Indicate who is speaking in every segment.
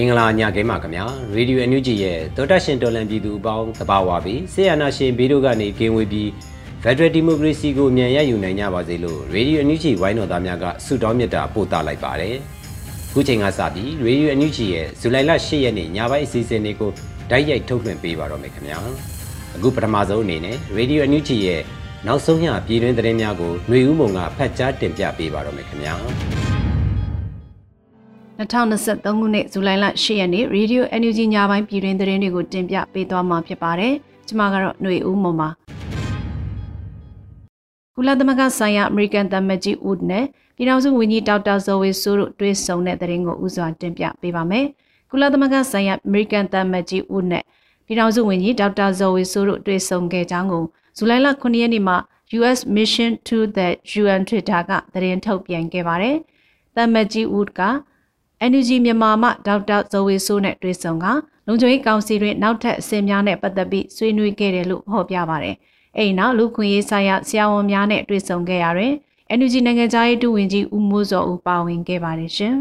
Speaker 1: င်။
Speaker 2: မင်္ဂလာညခင်းပါခင်ဗျာရေဒီယိုအန်ယူဂျီရဲ့သောတာရှင်တော်လန်ပြည်သူအပေါင်းတဘာဝပြီးဆေးရနာရှင်ဘေးတို့ကနေကင်းဝေးပြီးဖက်ဒရယ်ဒီမိုကရေစီကိုမြန်ရယူနိုင်ကြပါစေလို့ရေဒီယိုအန်ယူဂျီဝိုင်းတော်သားများကဆုတောင်းမေတ္တာပို့သလိုက်ပါတယ်ခုချိန်ကစပြီးရေဒီယိုအန်ယူဂျီရဲ့ဇူလိုင်လ10ရက်နေ့ညပိုင်းအစီအစဉ်လေးကိုဓာတ်ရိုက်ထုတ်လွှင့်ပေးပါတော့မယ်ခင်ဗျာအခုပထမဆုံးအနေနဲ့ရေဒီယိုအန်ယူဂျီရဲ့နောက်ဆုံးညပြည်တွင်းသတင်းများကိုຫນွေဦးမုံကဖတ်ကြားတင်ပြပေးပါတော့မယ်ခင်ဗျာ
Speaker 3: 2023ခုနှစ်ဇူလိုင်လ10ရက်နေ့ Radio NUG ညပိုင်းပြည်တွင်သတင်းတွေကိုတင်ပြပေးသွားမှာဖြစ်ပါတယ်။ကျွန်မကတော့ຫນွေဦးမွန်ပါ။ကုလသမဂ္ဂဆိုင်ရာအမေရိကန်သမ္မတကြီးဦးနဲ့ပြည်ထောင်စုဝန်ကြီးဒေါက်တာဇော်ဝေဆိုးတို့တွေ့ဆုံတဲ့သတင်းကိုဥစွာတင်ပြပေးပါမယ်။ကုလသမဂ္ဂဆိုင်ရာအမေရိကန်သမ္မတကြီးဦးနဲ့ပြည်ထောင်စုဝန်ကြီးဒေါက်တာဇော်ဝေဆိုးတို့တွေ့ဆုံခဲ့ကြောင်းကိုဇူလိုင်လ9ရက်နေ့မှာ US Mission to the UN Twitter ကသတင်းထုတ်ပြန်ခဲ့ပါတယ်။သမ္မတကြီးဦးက NUG မြန်မာမှဒေါက်တာဇော်ဝေဆိုးနဲ့တွေ့ဆုံကလုံခြုံရေးကောင်စီတွင်နောက်ထပ်အဆင့်များနဲ့ပတ်သက်ပြီးဆွေးနွေးခဲ့တယ်လို့ဟောပြပါရယ်။အဲဒီနောက်လူခွင့်ရေးဆိုင်ရာဆရာဝန်များနဲ့တွေ့ဆုံခဲ့ရတွင် NUG နိုင်ငံသားရေးဒုဝန်ကြီးဦးမိုးစောဦးပါဝင်ခဲ့ပါတယ်ရှင်။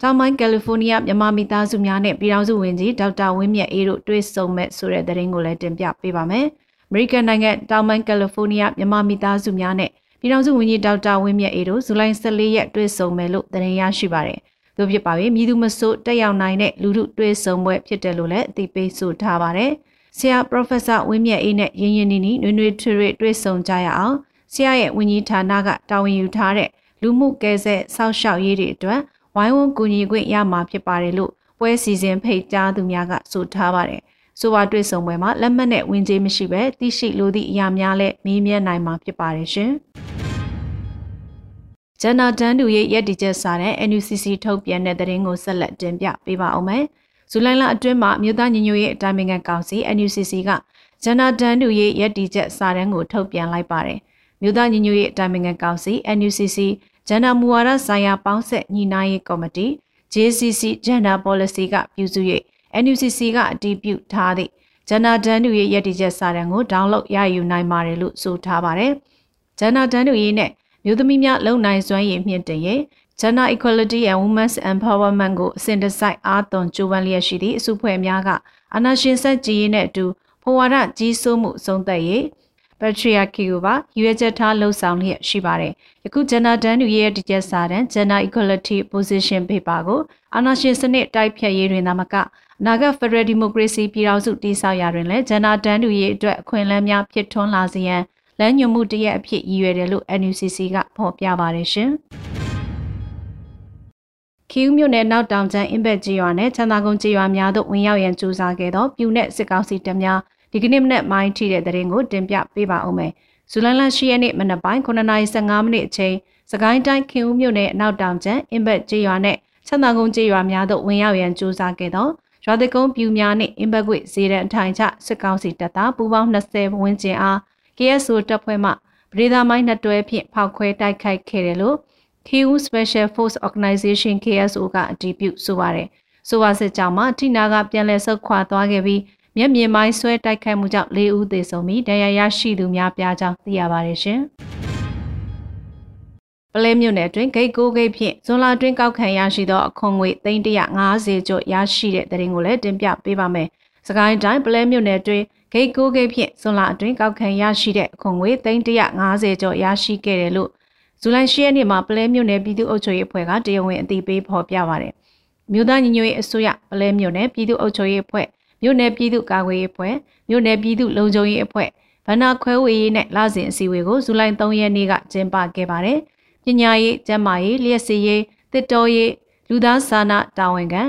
Speaker 3: တောင်ပိုင်းကယ်လီဖိုးနီးယားမြန်မာမိသားစုများနဲ့ပြည်ထောင်စုဝန်ကြီးဒေါက်တာဝင်းမြတ်အေးတို့တွေ့ဆုံမဲ့ဆိုတဲ့သတင်းကိုလည်းတင်ပြပေးပါမယ်။အမေရိကန်နိုင်ငံတောင်ပိုင်းကယ်လီဖိုးနီးယားမြန်မာမိသားစုများနဲ့ ပြည်ထောင်စုဝန်ကြီးဒေါက်တာဝင်းမြတ်အေတို့ဇူလိုင်14ရက်တွေ့ဆုံမယ်လို့သတင်းရရှိပါတယ်။တို့ဖြစ်ပါပြီမြည်သူမဆိုးတက်ရောက်နိုင်တဲ့လူထုတွေ့ဆုံပွဲဖြစ်တယ်လို့လည်းအသိပေးဆိုထားပါတယ်။ဆရာ Professor ဝင်းမြတ်အေးနဲ့ရင်းရင်းနှီးနှီးနွေးနွေးထွေထွေတွေ့ဆုံကြရအောင်ဆရာရဲ့ဝန်ကြီးဌာနကတာဝန်ယူထားတဲ့လူမှုကယ်ဆယ်စောင့်ရှောက်ရေးတွေအတွက်ဝိုင်းဝန်းကူညီခွင့်ရမှာဖြစ်ပါတယ်လို့ပွဲစီစဉ်ဖိတ်ကြားသူများကဆိုထားပါတယ်။ဆိုပါတွေ့ဆုံပွဲမှာလက်မှတ်နဲ့ဝင်ကြေးမရှိဘဲသိရှိလိုသည့်အရာများလည်းမေးမြန်းနိုင်မှာဖြစ်ပါတယ်ရှင်။ ဂျန်နာတန်တူရဲ့ရက်တီချက်စာတဲ့ NUCC ထုတ်ပြန်တဲ့သတင်းကိုဆက်လက်တင်ပြပေးပါအောင်မယ်။ဇူလိုင်လအတွင်းမှာမြို့သားညီညွတ်ရေးအတိုင်းအမြံကောင်စီ NUCC ကဂျန်နာတန်တူရဲ့ရက်တီချက်စာတမ်းကိုထုတ်ပြန်လိုက်ပါတယ်။မြို့သားညီညွတ်ရေးအတိုင်းအမြံကောင်စီ NUCC ဂျန်နာမူဝါဒဆိုင်ရာပေါင်းဆက်ညီနိုင်ရေးကော်မတီ JCC Gender Policy ကပြုစု၍ NUCC ကအတည်ပြုထားသည့်ဂျန်နာတန်တူရဲ့ရက်တီချက်စာတမ်းကို download ရယူနိုင်ပါတယ်လို့ဆိုထားပါတယ်။ဂျန်နာတန်တူရေးနဲ့ မြို့သမီးများလုံနိုင်စွမ်းရည်မြင့်တင်ရေး Gender Equality and Women's Empowerment ကိုအစဉ်တစိုက်အားသွန်ကြိုးပမ်းလျက်ရှိသည့်အစုဖွဲ့များကအနာရှင်ဆက်ကြီးရေးနဲ့အတူဖွဝါဒကြီးစိုးမှုအဆုံးသက်ရေး patriarchy ကိုပါရွေးချက်ထားလှုပ်ဆောင်လျက်ရှိပါတယ်။ယခု gender တန်းတူရေးရဲ့ဒီကျစာတန်း gender equality position paper ကိုအာဏာရှင်စနစ်တိုက်ဖြတ်ရေးတွင်သာမကအနာဂတ် Federal Democracy ပြည်ထောင်စုတည်ဆောက်ရာတွင်လည်း gender တန်းတူရေးအတွက်အခွင့်အလမ်းများဖြစ်ထွန်းလာစေရန် လမ်းညွှန်မှုတရက်အဖြစ်ရည်ရွယ်တယ်လို့ NUCC ကဖော်ပြပါတယ်ရှင်။ခီးမြို့နယ်နောက်တောင်ကျန်းအင်ဘက်ကြီးရွာနဲ့ချမ်းသာကုန်းကြီးရွာများသို့ဝင်ရောက်ရန်ကြိုးစားခဲ့သောပြူနဲ့စစ်ကောင်စီတပ်များဒီကနေ့မနက်မိုင်းထိတဲ့တဲ့ရင်ကိုတင်ပြပေးပါဦးမယ်။ဇူလိုင်လ10ရက်နေ့မနက်ပိုင်း9:15မိနစ်အချိန်စကိုင်းတိုင်းခင်ဦးမြို့နယ်နောက်တောင်ကျန်းအင်ဘက်ကြီးရွာနဲ့ချမ်းသာကုန်းကြီးရွာများသို့ဝင်ရောက်ရန်ကြိုးစားခဲ့သောရွာတကုန်းပြူများနှင့်အင်ဘက်ကွေဇေရန်ထိုင်ချစစ်ကောင်စီတပ်သားပူပေါင်း20ဝန်းကျင်အား KSO တပ်ဖွဲ့မှပရိသာမိုင်းနှစ်တွဲဖြင့်ဖောက်ခွဲတိုက်ခိုက်ခဲ့တယ်လို့ KU Special Force Organization KSO ကအတည်ပြုဆိုပါတယ်။ဆိုပါစစ်ကြောင့်မှထိနာကပြန်လည်ဆုတ်ခွာသွားခဲ့ပြီးမျက်မြင်မိုင်းဆွဲတိုက်ခိုက်မှုကြောင့်၄ဦးသေဆုံးပြီးဒဏ်ရာရရှိသူများပြားကြောင်းသိရပါတယ်ရှင်။ပလဲမြို့နယ်အတွင်းဂိတ်ကိုဂိတ်ဖြင့်ဇွန်လအတွင်းကောက်ခံရရှိသောအခွန်ငွေ350ကျော်ရရှိတဲ့တဲ့ရင်ကိုလည်းတင်ပြပေးပါမယ်။စကိုင်းတိုင်းပလဲမြို့နယ်အတွင်း ဂိတ်ကိုဂိတ်ဖြင့်ဇွန်လအတွင်းကောက်ခံရရှိတဲ့အခွန်ငွေ350ကျော်ရရှိခဲ့တယ်လို့ဇူလိုင်10ရက်နေ့မှာပလဲမြို့နယ်ပြည်သူ့အုပ်ချုပ်ရေးအဖွဲ့ကတရားဝင်အသိပေးဖော်ပြပါတယ်မြို့သားညီညွတ်ရေးအစိုးရပလဲမြို့နယ်ပြည်သူ့အုပ်ချုပ်ရေးအဖွဲ့မြို့နယ်ပြည်သူ့ကာကွယ်ရေးအဖွဲ့မြို့နယ်ပြည်သူ့လုံခြုံရေးအဖွဲ့ဗန္နာခွဲဝေရေးနဲ့လစဉ်အစည်းအဝေးကိုဇူလိုင်3ရက်နေ့ကကျင်းပခဲ့ပါတယ်။ပညာရေး၊ကျန်းမာရေး၊လျှက်စီရေး၊တစ်တော်ရေးလူသားစာနာတာဝန်ခံ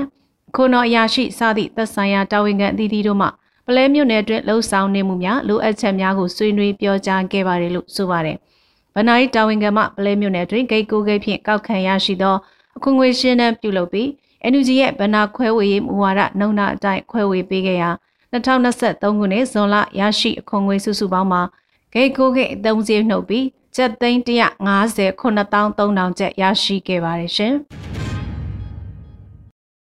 Speaker 3: ခုနော်အရာရှိစသည့်သက်ဆိုင်ရာတာဝန်ခံအသီးသီးတို့မှ ပလဲမြို့နယ်အတွင်းလှုပ်ဆောင်နေမှုများလိုအပ်ချက်များကိုဆွေးနွေးပြောကြားခဲ့ပါတယ်လို့ဆိုပါတယ်။ဗနာရီတာဝန်ခံမှပလဲမြို့နယ်အတွင်းဂိတ်ကိုဂိတ်ဖြင့်ကောက်ခံရရှိသောအခွင့်အရေးရှင်းနှံပြုလုပ်ပြီး NUG ရဲ့ဗနာခွဲဝေရေးမူဝါဒနှုံနာအတိုင်းခွဲဝေပေးခဲ့ရာ2023ခုနှစ်ဇွန်လရရှိအခွန်ငွေစုစုပေါင်းမှာဂိတ်ကိုဂိတ်အသုံးစရိတ်နှုတ်ပြီးကျပ်သိန်း150 9300ကျပ်ရရှိခဲ့ပါတယ်ရှင်။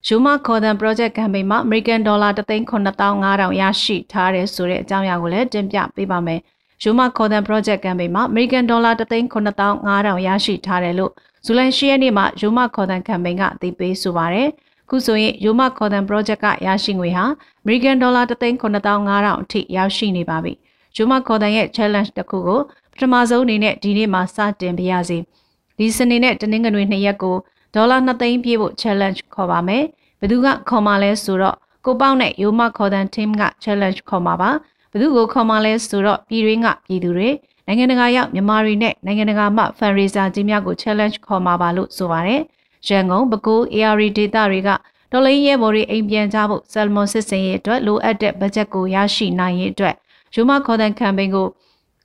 Speaker 3: ယူမခေါ်ဒန် project campaign မှာ American dollar 3,9500ရရှိထားတဲ့ဆိုတဲ့အကြောင်းအရာကိုလည်းတင်ပြပေးပါမယ်။ယူမခေါ်ဒန် project campaign မှာ American dollar 3,9500ရရှိထားတယ်လို့ဇူလိုင်10ရက်နေ့မှာယူမခေါ်ဒန် campaign ကအသိပေးဆိုပါရယ်။ခုဆိုရင်ယူမခေါ်ဒန် project ကရရှိငွေဟာ American dollar 3,9500အထိရောက်ရှိနေပါပြီ။ယူမခေါ်ဒန်ရဲ့ challenge တစ်ခုကိုပထမဆုံးအနေနဲ့ဒီနေ့မှာစတင်ပြရစီ။ဒီစနေနဲ့တနင်္ဂနွေနှစ်ရက်ကို ဒေါ်လာ2သိန်းပြေးဖို့ challenge ခေါ်ပါမယ်။ဘယ်သူကခေါ်မှာလဲဆိုတော့ကိုပေါက်နဲ့ရိုမခေါ်တဲ့ team က challenge ခေါ်မှာပါ။ဘယ်သူကိုခေါ်မှာလဲဆိုတော့ပြည်ရင်းကပြည်သူတွေနိုင်ငံတကာရောက်မြန်မာတွေနဲ့နိုင်ငံတကာမှ fundraiser ကြီးများကို challenge ခေါ်မှာပါလို့ဆိုပါတယ်။ရန်ကုန်ပဲခူး AR ဒေတာတွေကဒေါ်လိန်ရဲဘော်တွေအိမ်ပြန်ကြဖို့ဆယ်မွန်စစ်စင်ရေးအတွက်လိုအပ်တဲ့ဘတ်ဂျက်ကိုရရှိနိုင်ရေးအတွက်ရိုမခေါ်တဲ့ campaign ကို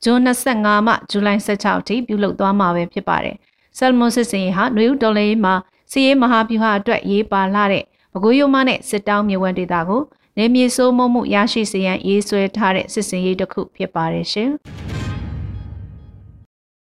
Speaker 3: ဇွန်25မှဇူလိုင်16အထိပြုလုပ်သွားမှာပဲဖြစ်ပါတယ်။ ဆယ်မွန်စစ်စင်ရေးဟာနွေဦးဒေါ်လိန်မှာစီးရေးမဟာဗျူဟာအတွက်ရေးပါလာတဲ့ဘကိုးရိုးမနဲ့စစ်တောင်းမြေဝန်ဒေတာကိုနေမြေစိုးမိုးမှုရရှိစေရန်ရေးဆွဲထားတဲ့စစ်စင်ရေးတစ်ခုဖြစ်ပါတယ်ရှင်။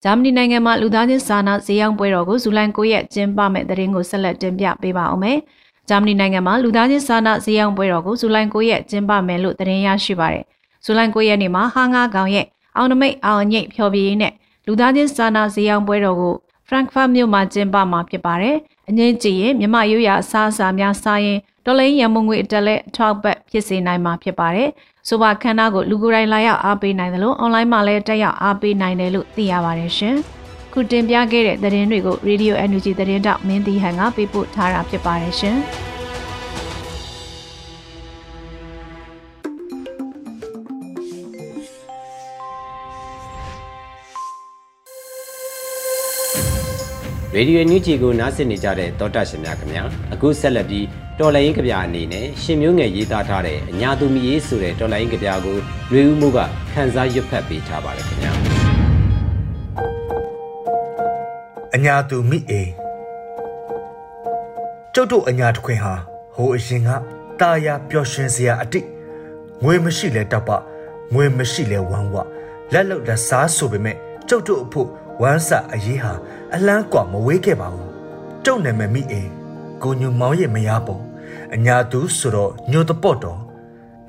Speaker 3: ဂျာမနီနိုင်ငံမှာလူသားချင်းစာနာဈေးရောင်းပွဲတော်ကိုဇူလိုင်9ရက်ကျင်းပမဲ့တဲ့ရင်ကိုဆက်လက်တင်ပြပေးပါအောင်မယ်။ဂျာမနီနိုင်ငံမှာလူသားချင်းစာနာဈေးရောင်းပွဲတော်ကိုဇူလိုင်9ရက်ကျင်းပမယ်လို့သတင်းရရှိပါတယ်။ဇူလိုင်9ရက်နေ့မှာဟာငါကောင်ရဲ့အောင်နမိတ်အောင်ညိတ်ဖျော်ဖြေရေးနဲ့လူသားချင်းစာနာဈေးရောင်းပွဲတော်ကို Frankfurt မြို့မှာကျင်းပမှာဖြစ်ပါတယ်။အငင်းကြည့်ရင်မြမရိုးရာအစားအစာများစားရင်ဒေါ်လိန်ရမုံငွေအတက်လက်ထောက်ပတ်ဖြစ်စေနိုင်မှာဖြစ်ပါတယ်။ဆိုပါခန်းနာကိုလူကိုယ်တိုင်လာရောက်အားပေးနိုင်တယ်လို့အွန်လိုင်းမှာလည်းတက်ရောက်အားပေးနိုင်တယ်လို့သိရပါတယ်ရှင်။ခုတင်ပြခဲ့တဲ့သတင်းတွေကို Radio Energy သတင်းတောက်မင်းတီဟန်ကပေးပို့ထားတာဖြစ်ပါတယ်ရှင်။။
Speaker 2: ရေဒီယိုညူဂျီကိုနားဆင်နေကြတဲ့တောတာရှင်များခင်ဗျာအခုဆက်လက်ပြီးတော်လိုင်းကဗျာအနေနဲ့ရှင်မျိုးငယ်ရေးသားထားတဲ့အညာသူမီရေးဆိုတဲ့တော်လိုင်းကဗျာကိုရွေဦးမှုကခန်းစားရွတ်ဖတ်ပေးထားပါတယ်ခင်ဗျာ
Speaker 4: အညာသူမိအေကျုပ်တို့အညာတခွင်ဟာဟိုအရင်ကတာယာပျော်ရွှင်စရာအတိတ်ငွေမရှိလဲတပ်ပငွေမရှိလဲဝမ်းဝလက်လုတ်လက်စားဆိုပေမဲ့ကျုပ်တို့အဖို့ဝမ်းစာအရေးဟာအလန်းကွာမဝေးခဲ့ပါဘူးတုံနေမမိအိမ်ကိုညူမောင်ရဲ့မယားပေါ်အညာသူဆိုတော့ညိုတပေါ့တော်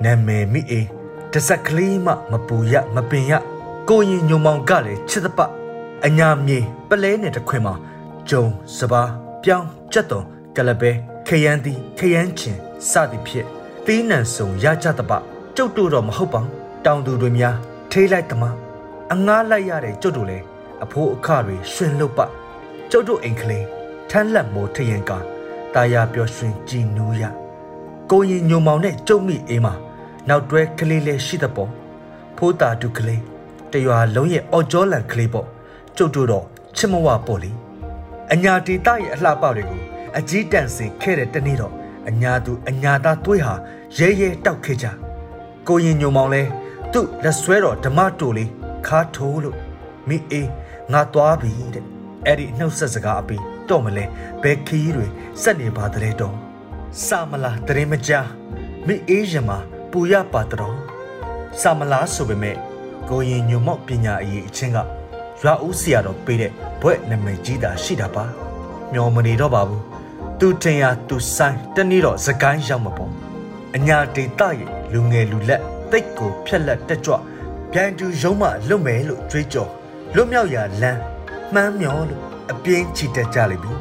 Speaker 4: နာမည်မိအိမ်တဆက်ကလေးမှမပူရမပင်ရကိုရင်ညုံမောင်ကလည်းချစ်သပအညာမြေပလဲနဲ့တခွင်မှာဂျုံစပါပြောင်းကြက်တုံကလပဲခရမ်းတီခရမ်းချင်စသည်ဖြင့်သေးနံဆုံရကြသပကျုပ်တို့တော့မဟုတ်ပါတောင်သူတွေများထိလိုက်သမားအငားလိုက်ရတဲ့ကျုပ်တို့လည်း အဖိုးအခတွေရှင်လုတ်ပကျုပ်တို့အိမ်ကလေးထမ်းလက်မိုးထရင်ကတာယာပျော်ရွှင်ကြည်နူးရကိုရင်ညုံမောင်နဲ့ကျုံမိအေးမှာနောက်တွဲကလေးလေးရှိတဲ့ပေါ်ဖိုးတာတူကလေးတရွာလုံးရဲ့အော်ကျော်လန်ကလေးပေါ့ကျုပ်တို့တော့ချစ်မဝပေါ့လေအညာတီတရဲ့အလှပတွေကိုအကြီးတန့်စင်ခဲ့တဲ့တနေ့တော့အညာသူအညာသားတွေးဟာရဲရဲတောက်ခဲ့ကြကိုရင်ညုံမောင်လဲသူ့လက်ဆွဲတော်ဓမ္မတူလေးခါထိုးလို့မိအေး ငါသွားပြီတဲ့အဲ့ဒီနှုတ်ဆက်စကားအပြီးတော့မလဲဘယ်ခီးတွေစက်နေပါတည်းတော့စာမလားတရင်မကြားမိအေးရမှာပူရပါတော့စာမလားဆိုပေမဲ့ကိုရင်ညုံမောက်ပညာအရေးအချင်းကရွာဦးစီရတော့ပေးတဲ့ဘွဲ့နမိတ်ကြီးတာရှိတာပါမျောမနေတော့ပါဘူးသူတင်ရသူဆိုင်တနေ့တော့စကိုင်းရောက်မှာပေါ့အညာဒေတာရဲ့လူငယ်လူလက်တိတ်ကိုဖြက်လက်တက်ကြွပြန်သူရုံးမှလွတ်မယ်လို့ကြွေးကြော် လွတ်မြောက်ရာလမ်းမှန်းမျောလို့အပြင်းချီတက်ကြလိမ့်ပြီ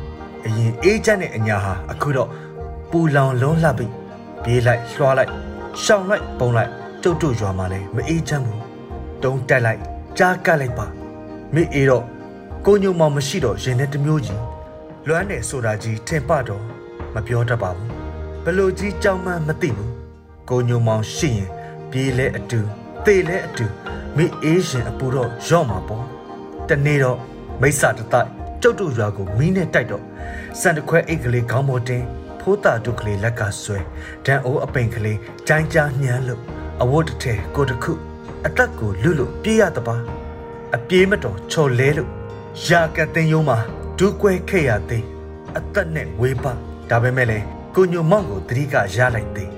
Speaker 4: အရင်အေးချမ်းတဲ့အညာဟာအခုတော့ပူလောင်လုံးလှပြီပြေးလိုက်လွှားလိုက်ရှောင်လိုက်ပုံလိုက်တုတ်တုတ်ရွာမှလည်းမအေးချမ်းဘူးတုံးတက်လိုက်ကြားကတ်လိုက်ပါမိအေးတော့ကိုညုံမောင်မရှိတော့ရင်နဲ့တမျိုးကြီးလွမ်းတယ်ဆိုတာကြီးထင်ပတော့မပြောတတ်ပါဘူးဘလို့ကြီးကြောင်မှန်းမသိဘူးကိုညုံမောင်ရှိရင်ပြေးလဲအတူသေလဲအတူမိအေးရှင်အပူတော့ရော့မှာပေါ့ တနေ့တော့မိစ္ဆာတတိုက်ကျုပ်တို့ရွာကိုမီးနဲ့တိုက်တော့စံတခွဲအိတ်ကလေးခေါင်းပေါ်တင်ဖိုးတာဒုကလေးလက်ကဆွဲဒန်အိုးအပိန်ကလေးကြိုင်းကြားညှမ်းလို့အဝတ်တစ်ထည်ကိုတစ်ခု အသက်ကိုလွတ်လို့ပြေးရတပါအပြေးမတော်ချော်လဲလို့ရာကတင်ယုံမှာဒူးကွဲခဲ့ရသေးအသက်နဲ့ဝေးပါဒါပေမဲ့လေကိုညိုမောင်ကိုတတိကရလိုက်သေး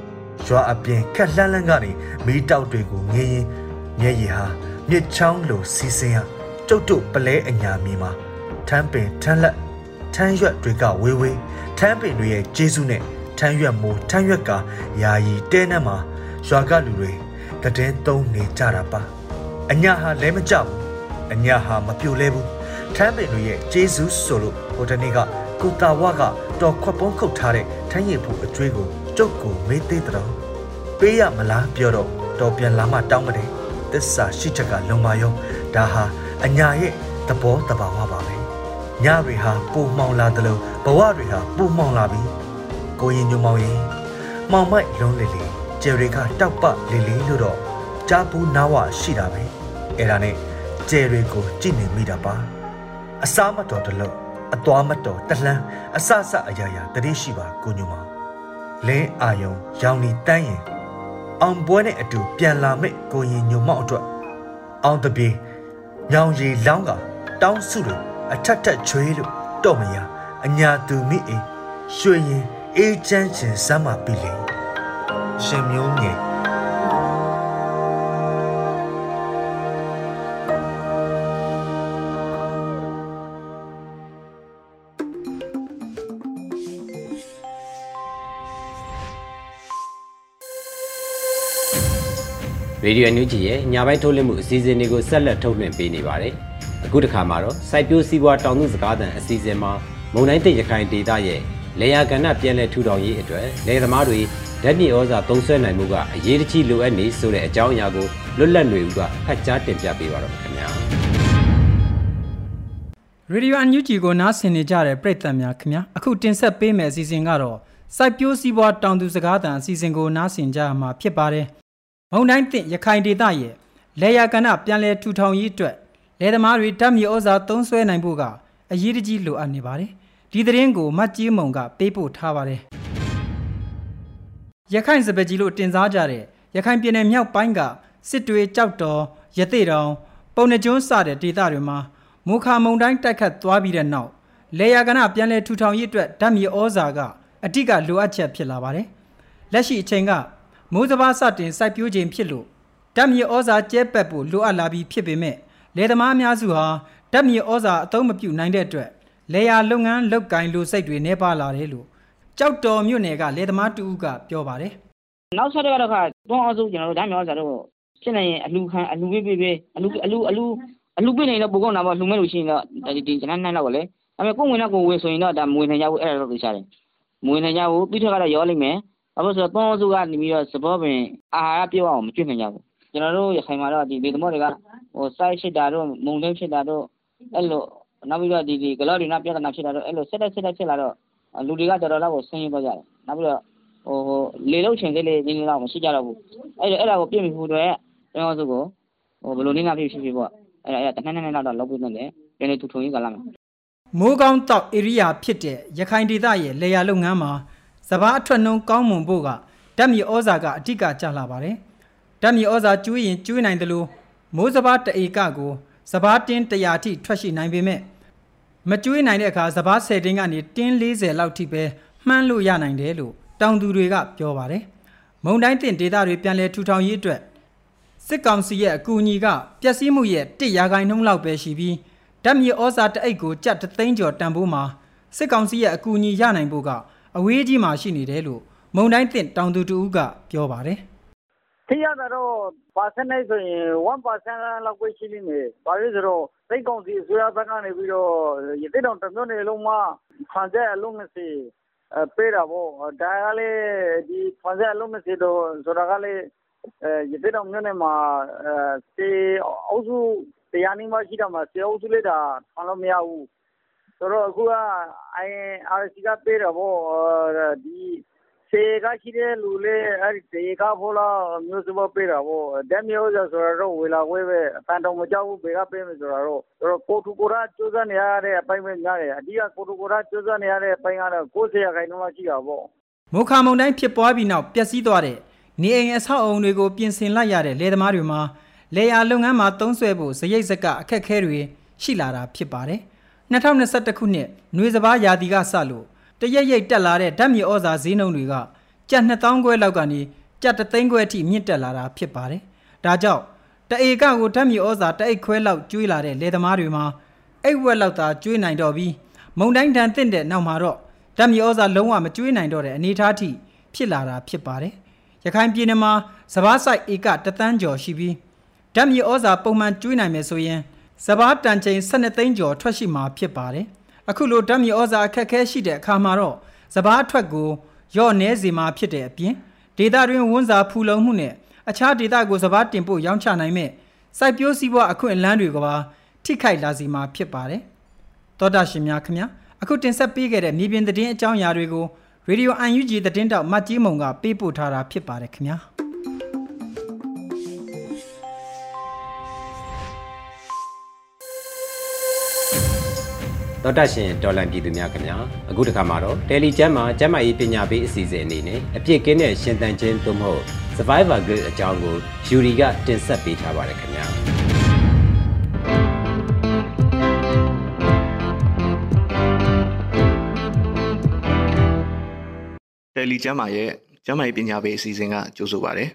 Speaker 4: ရွာအပြင်ခက်လှမ်းလှမ်းကနေမီးတောက်တွေကိုငင်းရင်မျက်ရည်ဟာမြစ်ချောင်းလိုစီးစင်းရ ကျုပ်တို့ပလဲအညာမီမှာထမ်းပင်ထမ်းလက်ထမ်းရွက်တွေကဝေးဝေးထမ်းပင်တွေရဲ့ကျေးဇူးနဲ့ထမ်းရွက်မိုးထမ်းရွက်ကယာယီတဲနှက်မှာရွာကလူတွေတည်င်းသုံးနေကြတာပါအညာဟာလဲမကြဘူးအညာဟာမပြိုလဲဘူးထမ်းပင်တွေရဲ့ကျေးဇူးဆိုလို့ဟိုတနေ့ကကုတာဝကတော်ခွက်ပုံးခုတ်ထားတဲ့ထမ်းရည်ဖို့အကျွေးကိုကျုပ်ကိုမေးသေးတယ်ပေးရမလားပြောတော့တော်ပြန်လာမှတောင်းမတယ်သစ္စာရှိချက်ကလုံပါရောဒါဟာ အညာရဲ့သဘောတဘာဝပါပဲညတွေဟာပူမှောင်လာတယ်လို့ဘဝတွေဟာပူမှောင်လာပြီကိုရင်ညုံမောင်ရင်မောင်မိုက်လုံးလေလေကျယ်တွေကတောက်ပလေလေလို့တော့ကြားပူးနာဝရှိတာပဲအဲ့ဒါနဲ့ကျယ်တွေကိုကြည့်နေမိတာပါအစားမတော်တလို့အသွားမတော်တလှမ်းအဆဆအရာရာတတိရှိပါကိုညုံမောင်လင်းအာယုံရောင်နီတန်းရင်အောင်ပွဲနဲ့အတူပြန်လာမဲ့ကိုရင်ညုံမောင်အတွက်အောင်တပြေ ညောင်ရီလောင်းကတောင်းစုလို့အထက်ထက်ချွေးလို့တော့မရအညာသူမိအိရွှေရင်အေးချမ်းချင်စမ်းမပြီလေရှင်မျိုးငယ်
Speaker 2: ရေဒီယိုညူဂျီရဲ့ညပိုင်းထုတ်လွှင့်မှုအစီအစဉ်တွေကိုဆက်လက်ထုတ်လွှင့်ပေးနေပါတယ်။အခုတစ်ခါမှာတော့စိုက်ပျိုးစီးပွားတောင်သူစကားသံအစီအစဉ်မှာမုံတိုင်းတိတ်ရခိုင်ဒေသရဲ့လေယာကဏ္ဍပြန်လည်ထူထောင်ရေးအတွက်လယ်သမားတွေဓာတ်မြေဩဇာသုံးစွဲနိုင်မှုကအရေးတကြီးလိုအပ်နေဆိုတဲ့အကြောင်းအရာကိုလွတ်လပ်နေဦးကဖတ်ကြားတင်ပြပေးပါတော့ခင်ဗျာ။
Speaker 5: Radio UNG ကိုနားဆင်နေကြတဲ့ပရိသတ်များခင်ဗျာအခုတင်ဆက်ပေးမယ့်အစီအစဉ်ကတော့စိုက်ပျိုးစီးပွားတောင်သူစကားသံအစီအစဉ်ကိုနားဆင်ကြရမှာဖြစ်ပါတယ် မုံတိုင်းတင်ရခိုင်ဒေသရဲ့လေယာကဏ္ဍပြန်လည်ထူထောင်ရေးအတွက်လယ်သမားတွေဓာတ်မြေဩဇာသုံးစွဲနိုင်ဖို့ကအရေးတကြီးလိုအပ်နေပါတယ်ဒီသတင်းကိုမတ်ကြီးမုံကပေးပို့ထားပါတယ်ရခိုင်စပကြီးလို့တင်စားကြတဲ့ရခိုင်ပြည်နယ်မြောက်ပိုင်းကစစ်တွေကြောက်တော်ရသေးတောင်ပုံနှကျွန်းစတဲ့ဒေသတွေမှာမူခါမုံတိုင်းတိုက်ခတ်သွားပြီးတဲ့နောက်လေယာကဏပြန်လဲထူထောင်ရေးအတွက်ဓာတ်မြေဩဇာကအတိကလိုအပ်ချက်ဖြစ်လာပါတယ်လက်ရှိအချိန်က မိုးစဘာစတင်စိုက်ပျိုးခြင်းဖြစ်လို့ဓာတ်မြေဩဇာကျဲပက်ဖို့လိုအပ်လာပြီးဖြစ်ပေမဲ့လယ်သမားအများစုဟာဓာတ်မြေဩဇာအသုံးမပြုနိုင်တဲ့အတွက်လေယာလုပ်ငန်းလုပ်ကိုင်လိုစိတ်တွေနှဲပါလာတယ်လို့ကြောက်တော်မြို့နယ်ကလယ်သမားတူဦးကပြောပါတယ်
Speaker 6: နောက်ဆက်တော့ခါတွန်းအောင်စုကျွန်တော်တို့ဓာတ်မြေဩဇာတို့ဖြစ်နေရင်အလူခံအလူပေးပေးပေးအလူအလူအလူအလူပေးနေတော့ပိုကောင်းတာပေါ့လှူမဲ့လို့ရှိရင်တော့ဒီကျွန်တော်နိုင်တော့လေဒါပေမဲ့ကိုယ်ဝင်တော့ကိုယ်ဝေဆိုရင်တော့ဒါမွေနေကြဘူးအဲ့ဒါတော့သိချတယ်မွေနေကြဘူးပြီးတော့ကတော့ရောလိမ့်မယ် ဘာလို့ဆိုတော့တွန်းအောင်စုကနေပြီးတော့စပေါ်ပင်အာဟာရပြည့်အောင်မကျွတ်နိုင်ကြဘူးကျွန်တော်တို့ရခိုင်မှာတော့ဒီလေသမောတွေကဟိုစိုက်ရှိတာတို့မုံသိမ်းဖြစ်တာတို့အဲ့လိုနောက်ပြီးတော့ဒီဒီဂလော့ဒီနာပြဿနာဖြစ်တာတို့အဲ့လိုဆက်တက်ဆက်တက်ဖြစ်လာတော့လူတွေကတော်တော်လောက်ကိုဆင်းရဲသွားကြတယ်နောက်ပြီးတော့ဟိုဟိုလေလုံးချိန်လေးလေးနည်းနည်းတော့မရှိကြတော့ဘူးအဲ့ဒါအဲ့ဒါကိုပြည့်မီဖို့အတွက်ကျွန်တော်တို့ကိုဟိုဘယ်လိုနည်းနာဖြစ်ဖြစ်ဖြစ်ပေါ့အဲ့ဒါအဲ့ဒါတနက်နက်လောက်တော့လုပ်ပြီးနေတယ်ပြန်လေထူထုံရေးကလာမှာ
Speaker 5: မိုးကောင်းတောက်ဧရိယာဖြစ်တဲ့ရခိုင်ဒေသရဲ့လေယာလုပ်ငန်းမှာ စဘာအထွက်နှုံကောင်းမွန်ဖို့ကဓာတ်မြေဩဇာကအဓိကကျလာပါတယ်ဓာတ်မြေဩဇာကျွေးရင်ကျွေးနိုင်တယ်လို့မိုးစဘာတဧကကိုစဘာတင်း100အထိထွက်ရှိနိုင်ပေမဲ့မကျွေးနိုင်တဲ့အခါစဘာ10တင်းကနေတင်း40လောက်ထိပဲမှန်းလို့ရနိုင်တယ်လို့တောင်သူတွေကပြောပါတယ်မုံတိုင်းတင်ဒေသတွေပြန်လည်ထူထောင်ရေးအတွက်စစ်ကောင်စီရဲ့အကူအညီကပျက်စီးမှုရဲ့1ရာခိုင်နှုန်းလောက်ပဲရှိပြီးဓာတ်မြေဩဇာတအိတ်ကိုကြက်3သိန်းကျော်တန်ဖိုးမှာစစ်ကောင်စီရဲ့အကူအညီရနိုင်ဖို့က အဝေးကြီးမှာရှိနေတယ်လို့မုံတိုင်းတင်တောင်သူတူကပြောပါတယ်
Speaker 7: ထိရတာတော့ percentage ဆိုရင်1%လောက်ပဲရှိနေတယ်။ဘာလို့ဆိုတော့စိတ်ကောင်းစီအစိုးရဘက်ကနေပြီးတော့ရတဲ့တောင်တစ်မျိုးနယ်လုံးမှာခံချက်အလုံးမရှိပေးတာပေါ့။ဒါကလည်းဒီခံချက်အလုံးမရှိတော့ဆိုတာကလည်းရတဲ့တောင်မျိုးနယ်မှာစေအုပ်စုတတရားနီးမှရှိတာမှာစေအုပ်စုလိုက်တာထောင်လို့မရဘူး ဆိုတော့အခုက IRC ကပေးတာပေါ့ ဒီစေကရှိတဲ့လူလေးအဲ့ဒီစေကဖို့လားမျိုးစမပေးတာပေါ့ ဓာတ်မျိုးဆိုတော့ ဝေလာဝဲပဲအတန်တော်မကြောက်ဘူးဘေကပေးမယ်ဆိုတော့တော့ ကိုထူကိုရကျိုးစားနေရတဲ့အပိုင်းပဲများတယ် အဓိက ကိုထူကိုရကျိုးစားနေရတဲ့အပိုင်းကတော့90ရာခိုင်နှုန်းမှရှိတာပေါ့
Speaker 5: မုခါမုန်တိုင်းဖြစ်ပွားပြီးနောက် ပျက်စီးသွားတဲ့ နေအိမ်အဆောက်အုံတွေကို ပြင်ဆင်လိုက်ရတဲ့ လယ်သမားတွေမှာလေယာလုပ်ငန်းမှာ သုံးစွဲဖို့ဇရိတ်စက အခက်အခဲတွေ ရှိလာတာဖြစ်ပါတယ်။ 2021ခုနှစ်နွေစဘာရာသီကစလို့တရက်ရိတ်တက်လာတဲ့ဓာတ်မြေဩဇာဈေးနှုန်းတွေကကျပ်2000ခွဲလောက်ကနေကျပ်3သိန်းခွဲအထိမြင့်တက်လာတာဖြစ်ပါတယ်။ဒါကြောင့်တအေကကိုဓာတ်မြေဩဇာတအိတ်ခွဲလောက်ကျွေးလာတဲ့လယ်သမားတွေမှာအိတ်ဝက်လောက်သာကျွေးနိုင်တော့ပြီးမုံတိုင်းတန်တင့်တဲ့နောက်မှာတော့ဓာတ်မြေဩဇာလုံးဝမကျွေးနိုင်တော့တဲ့အနေအထားထိဖြစ်လာတာဖြစ်ပါတယ်။ရခိုင်ပြည်နယ်မှာစဘာဆိုင်ဧကတသန်းကျော်ရှိပြီးဓာတ်မြေဩဇာပုံမှန်ကျွေးနိုင်မယ်ဆိုရင် စဘာတန်ချိန်12သိန်းကျော်ထွက်ရှိမှာဖြစ်ပါတယ်။အခုလိုဓာတ်မြေဩဇာအခက်အခဲရှိတဲ့အခါမှာတော့စဘာအထွက်ကိုရော့နေစေမှာဖြစ်တဲ့အပြင်ဒေတာတွင်ဝန်စာဖူလုံမှုနဲ့အခြားဒေတာကိုစဘာတင်ပို့ရောင်းချနိုင်မဲ့စိုက်ပျိုးစည်းပွားအခွင့်အလမ်းတွေကပါထိခိုက်လာစီမှာဖြစ်ပါတယ်။သောတာရှင်များခင်ဗျာအခုတင်ဆက်ပေးခဲ့တဲ့မြေပြင်သတင်းအကြောင်းအရာတွေကိုရေဒီယို UNG သတင်းတောက်မတ်ကြီးမုံကပေးပို့ထားတာဖြစ်ပါတယ်ခင်ဗျာ။
Speaker 2: တော်တတ်ရှင်ဒေါ်လန်ပြည်သူများခင်ဗျာအခုတခါမှာတော့တယ်လီကျမ်းမှာကျမ်းမာရေးပညာပေးအစီအစဉ်အနေနဲ့အပြစ်ကင်းတဲ့ရှင်သန်ခြင်းသို့မဟုတ် Survivor Guide အကြောင်းကိုယူရီကတင်ဆက်ပေးထားပါတယ်ခင်ဗျာ
Speaker 8: တယ်လီကျမ်းမာရဲ့ကျမ်းမာရေးပညာပေးအစီအစဉ်ကကြိုဆိုပါရစေ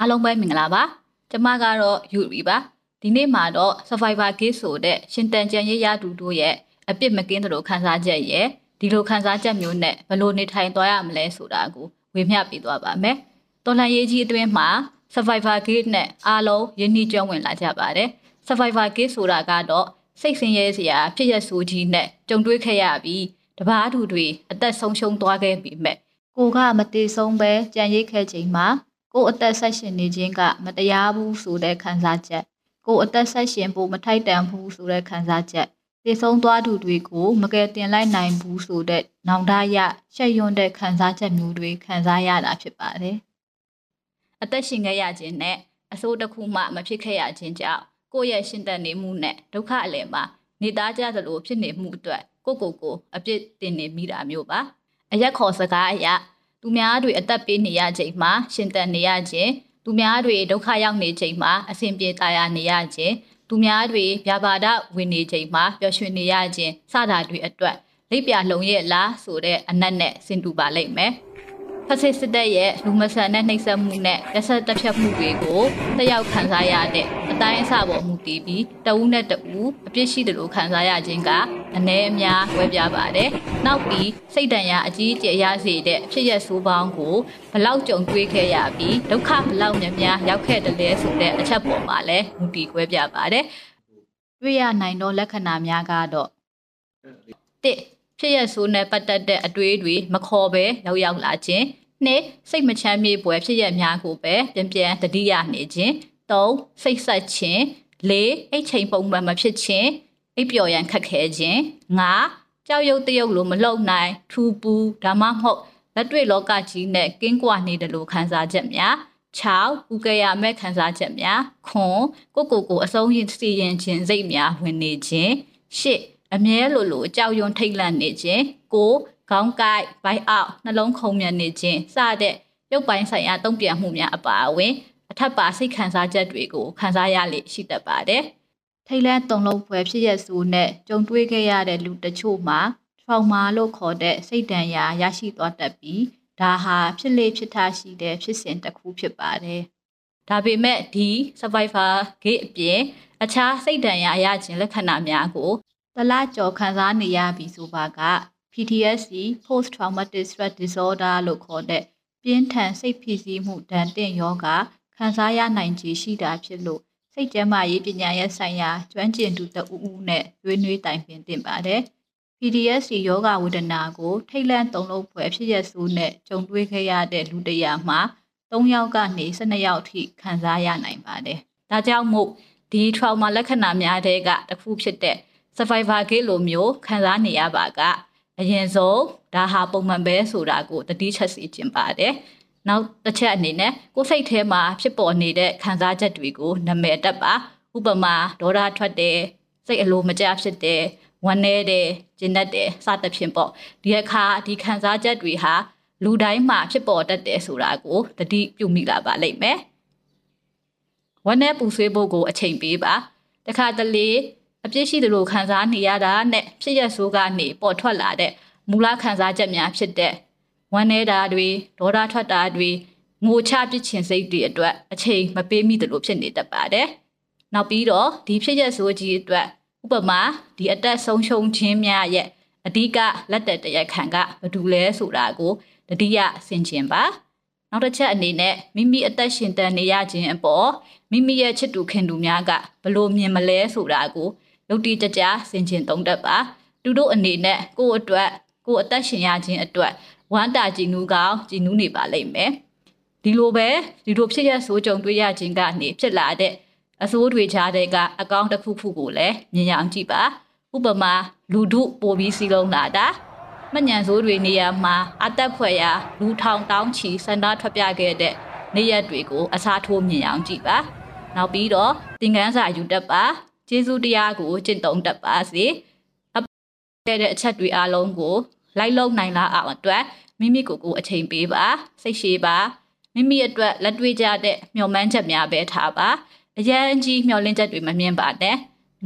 Speaker 9: အားလုံးပဲမင်္ဂလာပါကျမကတော့ယူရီပါ ဒီနေ့မှာတော့ Survivor Case ဆိုတဲ့ရှင်တန်ကြံရေးရတူတို့ရဲ့အပြစ်မကင်းသလိုခန်းစားချက်ရဲ့ဒီလိုခန်းစားချက်မျိုးနဲ့ဘယ်လိုနေထိုင်သွားရမလဲဆိုတာကိုဝေမျှပေးသွားပါမယ်တော်လှန်ရေးကြီးအတွင်းမှာ Survivor Case နဲ့အားလုံးယဉ်နှီးကျွမ်းဝင်လာကြပါတယ် Survivor Case ဆိုတာကတော့စိတ်ဆင်းရဲစရာဖြစ်ရဆိုးကြီးနဲ့ကြုံတွေ့ခဲ့ရပြီးတပားသူတွေအသက်ဆုံးရှုံးသွားခဲ့ပြီမဲ့ကိုကမတည်ဆုံးပဲကြံရိတ်ခဲ့ချိန်မှာကိုယ်အသက်ဆက်ရှင်နေခြင်းကမတရားဘူးဆိုတဲ့ခံစားချက် ကိုယ်အသက်ဆက်ရှင်ဖို့မထိုက်တန်ဘူးဆိုတဲ့ခံစားချက်တည်ဆုံးသွားသူတွေကိုမကယ်တင်လိုက်နိုင်ဘူးဆိုတဲ့နောင်တရရှက်ရွံ့တဲ့ခံစားချက်မျိုးတွေခံစားရတာဖြစ်ပါတယ်အသက်ရှင်ခဲ့ရခြင်းနဲ့အဆိုးတစ်ခုမှမဖြစ်ခဲ့ရခြင်းကြောင့်ကိုယ့်ရဲ့ရှင်သက်နေမှုနဲ့ဒုက္ခအလယ်မှာနေသားကြသလိုဖြစ်နေမှုအတွက်ကိုကိုကိုအပြစ်တင်နေမိတာမျိုးပါအရက်ခေါ်စကားအရသူများတွေအသက်ပေးနေရချိန်မှာရှင်သက်နေရခြင်း သူများတွေဒုက္ခရောက်နေချိန်မှာအဆင်ပြေတာယာနေရခြင်းသူများတွေဗျာပါဒဝင်နေချိန်မှာပျော်ရွှင်နေရခြင်းစတာတွေအတွက်လိပ်ပြလုံရဲ့လားဆိုတဲ့အနက်နဲ့ဆင်တူပါလိမ့်မယ် ဖက်စစ်စစ်တပ်ရဲ့လူမဆန်တဲ့နှိပ်စက်မှုနဲ့လက်ဆက်တပ်ဖြတ်မှုတွေကိုတက်ရောက်ခံစားရတဲ့အတိုင်းအဆပေါ်မူတည်ပြီးတဦးနဲ့တဦးအပြစ်ရှိတယ်လို့ခံစားရခြင်းကအ ਨੇ အများဝဲပြပါတယ်။နောက်ပြီးစိတ်တန်ရာအကြီးအကျယ်ရစေတဲ့အဖြစ်ရဆိုးပေါင်းကိုဘလောက်ကြုံတွေ့ခဲ့ရပြီးဒုက္ခဘလောက်များများရောက်ခဲ့တယ်လဲဆိုတဲ့အချက်ပေါ်မှာလည်းမူတည်ခွဲပြပါတယ်။တွေ့ရနိုင်သောလက္ခဏာများကတော့တစ် ဖြစ်ရဆိုးနဲ့ပတ်သက်တဲ့အတွေးတွေမခေါ်ပဲရောက်ရောက်လာခြင်းနှစ်စိတ်မချမ်းမြေ့ပွဲဖြစ်ရများကိုပဲပြန်ပြန်တတိယနေခြင်းသုံးစိတ်ဆက်ခြင်းလေးအိတ်ချိန်ပုံမှန်မဖြစ်ခြင်းအိပ်ပျော်ရန်ခက်ခဲခြင်းငါကြောက်ရွံ့တရုပ်လိုမလုံနိုင်ထူပူဒါမှမဟုတ်လက်တွေ့လောကကြီးနဲ့ကင်းကွာနေတယ်လို့ခံစားချက်များ6ဥကရမဲ့ခံစားချက်များခွန်ကိုကိုကိုအဆုံးရင်စီရင်ခြင်းစိတ်များဝင်နေခြင်း8 အမြဲလိုလိုကြောက်ရွံ့ထိတ်လန့်နေခြင်းကိုခေါင်းကိုက်ဘိုက်အောက်နှလုံးခုန်မြန်နေခြင်းစတဲ့ရုပ်ပိုင်းဆိုင်ရာတုံ့ပြန်မှုများအပါအဝင်အထက်ပါစိတ်ခံစားချက်တွေကိုခံစားရလေရှိတတ်ပါတယ်။ထိတ်လန့်တုန်လှုပ်ဖွယ်ဖြစ်ရဆိုနဲ့ကြုံတွေ့ခဲ့ရတဲ့လူတချို့မှာ trauma လို့ခေါ်တဲ့စိတ်ဒဏ်ရာရရှိသွားတတ်ပြီးဒါဟာဖြစ်လေဖြစ်ထားရှိတဲ့ဖြစ်စဉ်တစ်ခုဖြစ်ပါတယ်။ဒါပေမဲ့ဒီ survivor gate အပြင်အခြားစိတ်ဒဏ်ရာရခြင်းလက္ခဏာများကို တလားကြော်ခံစားနေရပြီဆိုပါက PTSD post traumatic stress disorder လို့ခေါ်တဲ့ပြင်းထန်စိတ်ဖိစီးမှုဒဏ်တင်ယောဂခံစားရနိုင်ခြေရှိတာဖြစ်လို့စိတ်ကျန်းမာရေးပညာရေးဆိုင်ရာကျွမ်းကျင်သူတဦးဦးနဲ့ဆွေးနွေးတိုင်ပင်တင်ပါတယ်။ PTSD ယောဂဝေဒနာကို ထိတ်လန့်တုန်လှုပ်ဖွယ်ဖြစ်ရဆိုးနဲ့ကြုံတွေ့ခဲ့ရတဲ့လူတရာမှာ3ယောက်ကနေ12ယောက်ထိခံစားရနိုင်ပါတယ်။ဒါကြောင့်မို့ဒီ trauma လက္ခဏာများတဲ့ကတစ်ခုဖြစ်တဲ့ survivor guilt လိုမျိုးခံစားနေရပါကအရင်ဆုံးဒါဟာပုံမှန်ပဲဆိုတာကိုတတိချက်စီကျင်ပါတယ်။နောက်တစ်ချက်အနေနဲ့ကိုယ်စိတ်ထဲမှာဖြစ်ပေါ်နေတဲ့ခံစားချက်တွေကိုနာမည်တက်ပါဥပမာဒေါသထွက်တယ်စိတ်အလိုမကျဖြစ်တယ်ဝမ်းနည်းတယ်ကျဉ်တ်တယ်စသဖြင့်ပေါ့ဒီအခါဒီခံစားချက်တွေဟာလူတိုင်းမှာဖြစ်ပေါ်တတ်တယ်ဆိုတာကိုတတိပြုမိလာပါလိမ့်မယ်ဝမ်းနည်းပူဆွေးဖို့ကိုအချိန်ပေးပါတခါတလေ အပြစ်ရှိသလိုခံစားနေရတာနဲ့ဖြစ်ရဆိုးကနေပေါ်ထွက်လာတဲ့မူလခံစားချက်များဖြစ်တဲ့ဝမ်းနည်းတာတွေဒေါသထွက်တာတွေငိုချပစ်ချင်စိတ်တွေအတွက်အချိန်မပေးမိသလိုဖြစ်နေတတ်ပါတယ်။နောက်ပြီးတော့ဒီဖြစ်ရဆိုးကြီးအတွက်ဥပမာဒီအသက်ဆုံးရှုံးခြင်းများရဲ့အဓိကလက်သက်တရက်ခံကဘာတူလဲဆိုတာကိုတတိယဆင်ခြင်ပါနောက်တစ်ချက်အနေနဲ့မိမိအသက်ရှင်တန်နေရခြင်းအပေါ်မိမိရဲ့ချစ်တူခင်တူများကဘလို့မြင်မလဲဆိုတာကို ယုတ်တိကြကြဆင်ခြင်သုံးတတ်ပါသူတို့အနေနဲ့ကိုယ့်အတွက်ကိုယ်အသက်ရှင်ရခြင်းအတွက်ဝမ်းတာကြည်နူးကောင်းကြည်နူးနေပါလိမ့်မယ်ဒီလိုပဲဒီလိုဖြစ်ရဆိုးကြုံတွေ့ရခြင်းကနေဖြစ်လာတဲ့အစိုးတွေကြားတဲ့ကအကောင့်တစ်ခုခုကိုလည်းမြင်ရအောင်ကြည့်ပါဥပမာလူဒုပို့ပြီးစီလုံးလာတာမညံစိုးတွေနေရာမှာအသက်ဖွဲ့ရာလူထောင်တောင်းချီစန္ဒထွက်ပြခဲ့တဲ့နေရက်တွေကိုအစားထိုးမြင်အောင်ကြည့်ပါနောက်ပြီးတော့သင်ခန်းစာယူတတ်ပါ ကျေးဇူးတရားကိုကျင့်သုံးတတ်ပါစေအပ်တဲ့အချက်တွေအားလုံးကို လိုက်လုံနိုင်လာအောင်အတွက်မိမိကိုယ်ကိုအချိန်ပေးပါစိတ်ရှည်ပါမိမိအတွက်လက်တွေ့ကြတဲ့မျှော်မှန်းချက်များပဲထားပါအရန်ကြီးမျောလင်းချက်တွေမမြင်ပါနဲ့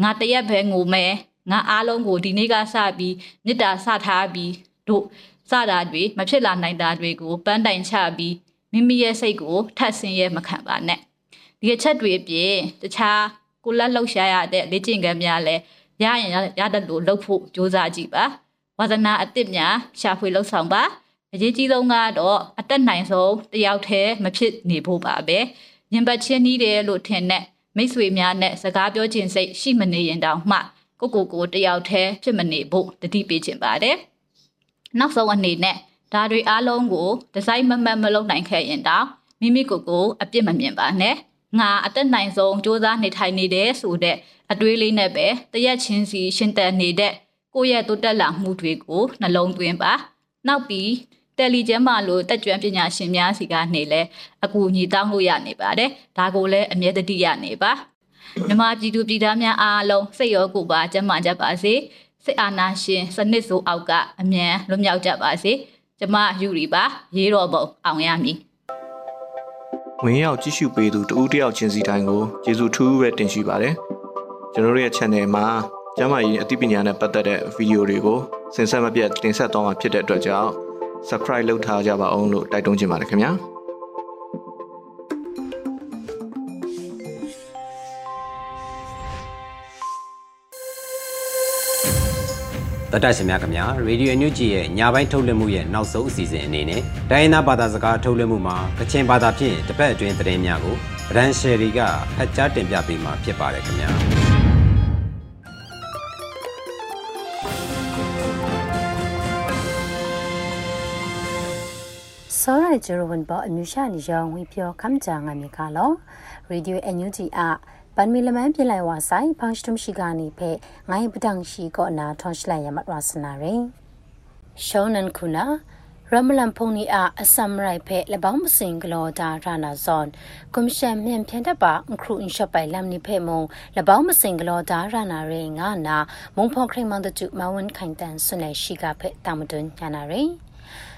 Speaker 9: ငါတရက်ပဲငိုမယ်ငါအားလုံးကိုဒီနေ့ကစပြီးမေတ္တာစထားပြီးတို့စတာတွေမဖြစ်လာနိုင်တာတွေကိုပန်းတိုင်ချပြီးမိမိရဲ့စိတ်ကိုထပ်ဆင်းရဲမခံပါနဲ့ဒီအချက်တွေအပြင်တခြား ကိုလက်လှုပ်ရှားရတဲ့လေ့ကျင့်ခန်းများလည်းရရင်ရတဲ့လို့လှုပ်ဖို့ကြိုးစားကြည့်ပါဝါသနာအစ်စ်များရှာဖွေလှုပ်ဆောင်ပါအရေးကြီးဆုံးကတော့အသက်နိုင်ဆုံးတယောက်တည်းမဖြစ်နေဖို့ပါပဲရင်ပတ်ချင်းနီးတယ်လို့ထင်တဲ့မိတ်ဆွေများနဲ့စကားပြောခြင်းစိတ်ရှိမနေရင်တောင်မှကိုကိုကိုတယောက်တည်းဖြစ်မနေဖို့တတိပေးခြင်းပါတယ်။နောက်ဆုံးအနေနဲ့ဒါတွေအားလုံးကိုဒီဇိုင်းမမှတ်မလုပ်နိုင်ခဲ့ရင်တောင်မိမိကိုယ်ကိုအပြစ်မမြင်ပါနဲ့။ ငါအသက်နိုင်ဆုံးစ조사နေထိုင်နေတယ်ဆိုတဲ့အတွေးလေးနဲ့ပဲတရက်ချင်းစီရှင်တန်နေတဲ့ကိုယ့်ရဲ့တိုးတက်လာမှုတွေကိုနှလုံးသွင်းပါ။နောက်ပြီးတယ်လီကျမ်းမာလို့တက်ကြွပညာရှင်များစီကနေလဲအကူအညီတောင်းလို့ရနေပါတယ်ဒါကိုလည်းအမြဲတတိရနေပါမြန်မာပြည်သူပြည်သားများအားလုံးစိတ်ရောကိုယ်ပါကျန်းမာကြပါစေစစ်အာဏာရှင်စနစ်ဆိုးအောက်ကအမြန်လွတ်မြောက်ကြပါစေကျမယူရီပါ ရေးတော်ပုံအောင်ရမည်
Speaker 8: ဝင်ရောက်ကြည့်ရှုပေးသူတဦးတယောက်ချင်းစီတိုင်းကိုကျေးဇူးထူးပဲတင်ရှိပါတယ်ကျွန်တော်တို့ရဲ့ channel မှာကျမကြီးအသိပညာနဲ့ပတ်သက်တဲ့ဗီဒီယိုတွေကိုစင်ဆက်မပြတ်တင်ဆက်သွားမှာဖြစ်တဲ့အတွက်ကြောင့် subscribe လုပ်ထားကြပါအောင်လို့တိုက်တွန်းချင်ပါတယ်ခင်ဗျာ
Speaker 2: တတရှင်များခင်ဗျာရေဒီယိုညွဂျီရဲ့ညပိုင်းထုတ်လွှင့်မှုရဲ့နောက်ဆုံးအစီအစဉ်အနေနဲ့တိုင်းရင်းသားဘာသာစကားထုတ်လွှင့်မှုမှာကချင်ဘာသာဖြင့်တစ်ပတ်အတွင်းသတင်းများကိုဗရန်ရှယ်ရီကဖတ်ကြားတင်ပြပေးမှာဖြစ်ပါတယ်ခင်ဗျာ
Speaker 10: စောရဂျရဝန်ပေါ်အမျိုးရှာနေရောင်းဝီပြောခမ်ကြငါမြေကလောရေဒီယိုအန်ယူဂျီအ ပန်မီလမန်ပြလိုက်ဝါဆိုင်ဖန်စတုမရှိကနေဖဲငိုင်းပဒန့်ရှိကောနာထွန်ရှလိုက်ရမတ်ရစနာရင်ရှောနန်ခုနာရမလန်ဖုန်နီအားအစမ်ရိုက်ဖဲလပောင်းမစင်ဂလောဒါရနာဇွန်ကွန်ရှင်မြန်ဖြန်တပါအခရုအင်ရှပ်ပိုင်လမ်နိဖဲမုံလပောင်းမစင်ဂလောဒါရနာရေငါနာမုံဖော်ခရိမန်တတူမဝန်ခိုင်တန်ဆွနေရှိကဖဲတာမတွန်ညာနာရင်ဂျူလိုက်စတာပရမလီယာရှနီတာကလောအိုင်အစိုးရစဖောခွန်ခွန်ခရက်ကန်ကင်ခွန်ခုမစုံတာမုံဖောခရီမန်တကျမဝန်ခိုင်တန်ကိုအန်ဒေရ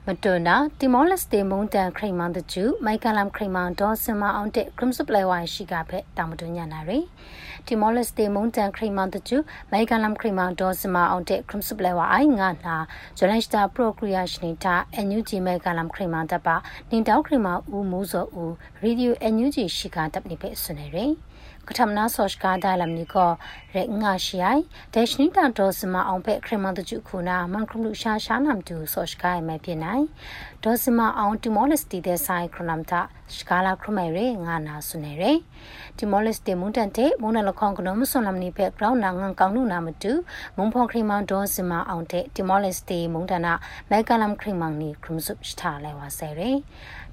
Speaker 10: မ်မြန်ဖြန်တပ်နီရိမ်ခုတ်တိုင်းမရိုင်မွန်ခေါန်ဂျန်ငါနာမရာကတာဆတ်ကောဝိုင်ဂျပန်ကိုခိမ်ဆုမ်ဂျန်ငါဆလမ်တေလူကအိုင်မတွနာတီမောလက်စတေမုန်တန်ခရိမန်တကျူမိုက်ကလမ်ခရိမန်ဒေါ်စမအောင်တဲ့ခရမ်စပလေဝိုင်ရှိကဖက်တာမတွညာနာရီတီမောလက်စတေမုန်တန်ခရိမန်တကျူမိုက်ကလမ်ခရိမန်ဒေါ်စမအောင်တဲ့ခရမ်စပလေဝိုင်ငါနာဂျလန်စတာပရိုကရီယာရှနေတာအန်ယူဂျီမိုက်ကလမ်ခရိမန်တပါနင်တောက်ခရိမန်ဦးမိုးစောဦးရေဒီယိုအန်ယူဂျီရှိကတပ်နေဖက်ဆွနေရီ ကထမနာဆော့ရှ်ကာဒါလမ်နီကိုရက်ငါရှိုင်ဒက်ရှနီတာဒေါ်စမအောင်ဖက်ခရမန်တကျခုနာမန်ခရမှုရှာရှာနမ်တူဆော့ရှ်ကာမဲပြနိုင်ဒေါ်စမအောင်တီမောလက်စတီတဲ့ဆိုင်ခရနမ်တာရှကာလာခရမဲရငါနာဆုနေရတီမောလက်စတီမွန်တန်တဲ့မွန်နလခေါင်ကနမဆွန်လမ်နီဖက်ဂရောင်းနာငန်ကောင်းနုနာမတူမွန်ဖော်ခရမန်ဒေါ်စမအောင်တဲ့တီမောလက်စတီမွန်တနာမဲကလမ်ခရမန်နီခရမ်ဆုပ်စတာလဲဝါဆဲရ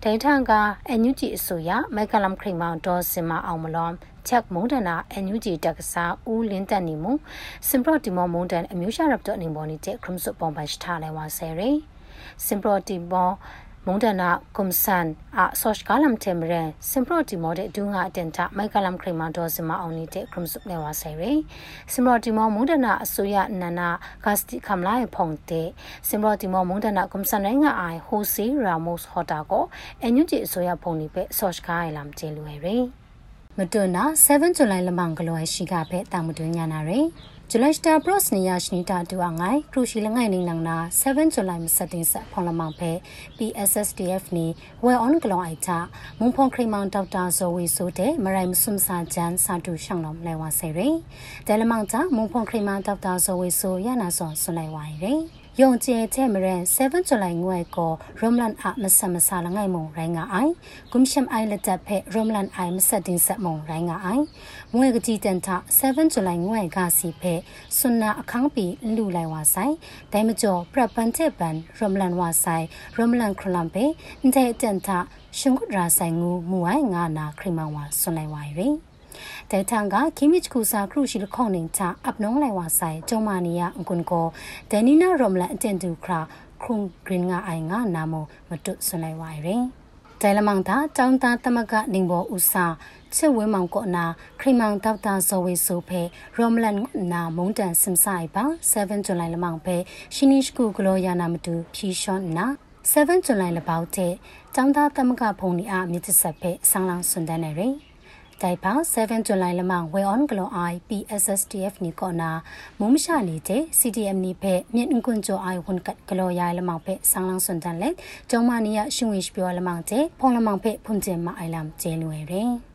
Speaker 10: ဒေထန်ကအန်ယူဂျီအစိုးရမဲကလမ်ခရမန်ဒေါ်စမအောင်မလော ချက်မုန်တနာအန်ယူဂျီတက္ကစာဦးလင်းတက်နေမှုစင်ပရော့တီမောမုန်တန်အမျိုးရှာရပ်တော့နေပေါ်နေတဲ့ခရမ်ဆုပုံပတ်ထားလဲဝါဆဲရစင်ပရော့တီမောမုန်တနာကွန်ဆန်အဆော့ချ်ကလမ်တေမရန်စင်ပရော့တီမောတဲ့ဒူငါအတန်တာမိုက်ကလမ်ခရမန်ဒေါ်စမအောင်နေတဲ့ခရမ်ဆုလဲဝါဆဲရစင်ပရော့တီမောမုန်တနာအစိုးရနနာဂတ်စတီခမ်လိုက်ဖုန်တဲ့စင်ပရော့တီမောမုန်တနာကွန်ဆန်နိုင်ငံအိုင်ဟိုစီရာမို့စ်ဟော်တာကိုအန်ယူဂျီအစိုးရဖုန်နေပဲဆော့ချ်ကိုင်လမ်ကျေလူရယ် မတွနာ7ဇူလိုင်လမန်ကလောရှိကဖဲတာမတွညာနာရယ်ဂျူလိုင်စတာဘရော့စ်နီယာရှနီတာတူအငိုင်ခရူရှီလငိုင်နေလန်နာ7ဇူလိုင်မစတင်ဆက်ဖော်လမောင်ဖဲ PSSDF နီဝဲအွန်ကလောအိုက်တာမုံဖုန်ခရီမောင်ဒေါက်တာဇော်ဝီဆိုတဲ့မရိုင်မဆွမ်စာဂျန်စာတူရှောင်းတော်လဲဝါဆယ်ရယ်ဒဲလမောင်တာမုံဖုန်ခရီမောင်ဒေါက်တာဇော်ဝီဆိုရနာစောဆွလိုက်ဝိုင်ရယ် ယုံကျဲတဲ့မရန်7ဇူလိုင်ငွေကိုရုံလန်အမဆမဆာလငိုင်မုံရိုင်းငါအိုင်ကုမ်ရှမ်အိုင်လက်တပ်ဖဲရုံလန်အိုင်မဆက်တင်ဆက်မုံရိုင်းငါအိုင်မွေကတိတန်ထ7ဇူလိုင်ငွေကစီဖဲဆွနာအခန်းပီလူလိုက်ဝါဆိုင်ဒိုင်မကျော်ပရပန်တဲ့ပန်ရုံလန်ဝါဆိုင်ရုံလန်ခရလမ်ပေတဲ့တန်ထရှင်ကုရာဆိုင်ငူမူအိုင်ငါနာခရမန်ဝါဆွန်လိုက်ဝါရီ တဲထန်ကခိမစ်ကူစာခရုရှိလခေါနေချာအပနုံးလိုက်ဝါဆိုင်ကျုံမာနီယာအကွန်ကိုဒဲနီနာရောမလန်အတန်တူခရာခုံဂရင်ငါအိုင်ငါနာမမတုဆွန်လိုက်ဝါရင်ဒဲလမန်တာတောင်းတာတမကနေဘောဥစာချစ်ဝဲမောင်ကောနာခရီမောင်ဒေါက်တာဇော်ဝေဆိုဖဲရောမလန်နာမုန်တန်စင်ဆိုင်ပါ7ဇူလိုင်လမောင်ဖဲရှင်းနစ်ကူဂလိုယာနာမတူဖြီရှွန်နာ7ဇူလိုင်လပေါတဲ့တောင်းတာတမကဖုန်နီအားမြစ်ဆက်ဖဲဆောင်းလောင်းစွန်တန်းနေရယ် တိုင်ပါ7ဇူလိုင်လမှဝေအွန်ဂလိုအိုင် PSSTF နီကောနာမုံမရှာနေတဲ့ CDM နီဖက်မြင့်ကွန်ဂျိုအိုင်ဝန်ကတ်ဂလိုရိုင်လမောင်ဖက်ဆောင်းလောင်းစွန်တန်လက်ကျုံမနီယရှင်ဝင်းပြောလမောင်တဲ့ဖုံလမောင်ဖက်ဖွန်ကျင်မအိုင်လမ်ကျဲလွယ်ရင်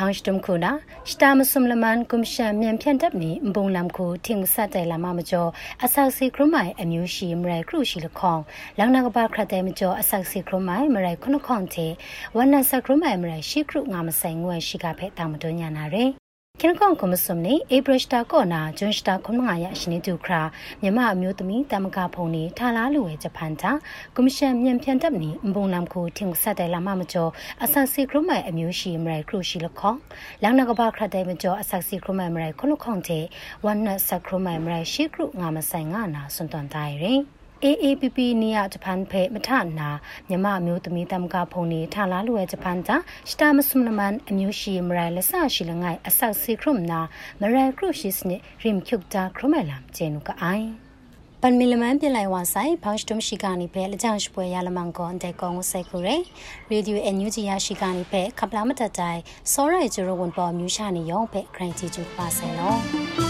Speaker 10: ဖောင်စတုံခုနာစတာမဆုမလမန်ကွန်ရှန်မြန်ဖြန်တပ်နီဘုံလမ်ခုထင်းဆတ်တိုင်လာမမကျော်အဆောက်စီခရမိုင်အမျိုးရှိမရိုင်ခရုရှိလခေါင်လောင်နာကပါခရတဲ့မကျော်အဆောက်စီခရမိုင်မရိုင်ခုနခေါန်တေဝနဆခရမိုင်မရိုင်ရှိခရုငါမဆိုင်ငွေရှိကဖဲတာမတွညာနာရယ် ခင်ကွန်ကွန်မစုံနေအေဘရစတာကောနာဂျွန်စတာခွန်ငါရရှိနေသူခရာမြမအမျိုးသမီးတမကဖုန်နေထာလားလူဝဲဂျပန်တာကွန်မရှင်မြန်ဖြန်တပ်နေအပုံနမ်ခုထင်ဆက်တယ်လာမမကျော်အဆက်စီခရမိုင်အမျိုးရှိမရိုင်ခရုရှိလခေါလောင်နကဘာခရတဲ့မကျော်အဆက်စီခရမိုင်မရိုင်ခလုခေါန်တဲ့ဝမ်နတ်ဆက်ခရမိုင်မရိုင်ရှိခရုငါမဆိုင်ငါနာစွန်တန်တိုင်းရင် AAPP နေရဂျပန်ဖဲမထနာမြမမျိုးသမီးတမ်ကဖုန်နေထလာလူရဲ့ဂျပန်တာစတာမဆုမနမန်အမျိုးရှိမရိုင်လဆရှိလငိုင်အဆောက်စီခရုမနာမရိုင်ခရုရှိစနေရင်ကျုပ်တာခရမဲလမ်ကျဲနုကအိုင်ပန်မီလမန်ပြလိုက်ဝါဆိုင်ဖောင်းစတုံရှိကနေပဲလကြောင်ရှပွဲရလမန်ကွန်တဲ့ကောင်ကိုစိတ်ခုရဲရေဒီယိုအန်ယူဂျီရရှိကနေပဲခပလာမတတိုင်စောရိုင်ဂျရိုဝန်ပေါ်မြူရှာနေရောပဲဂရန်တီကျူပါဆယ်နော်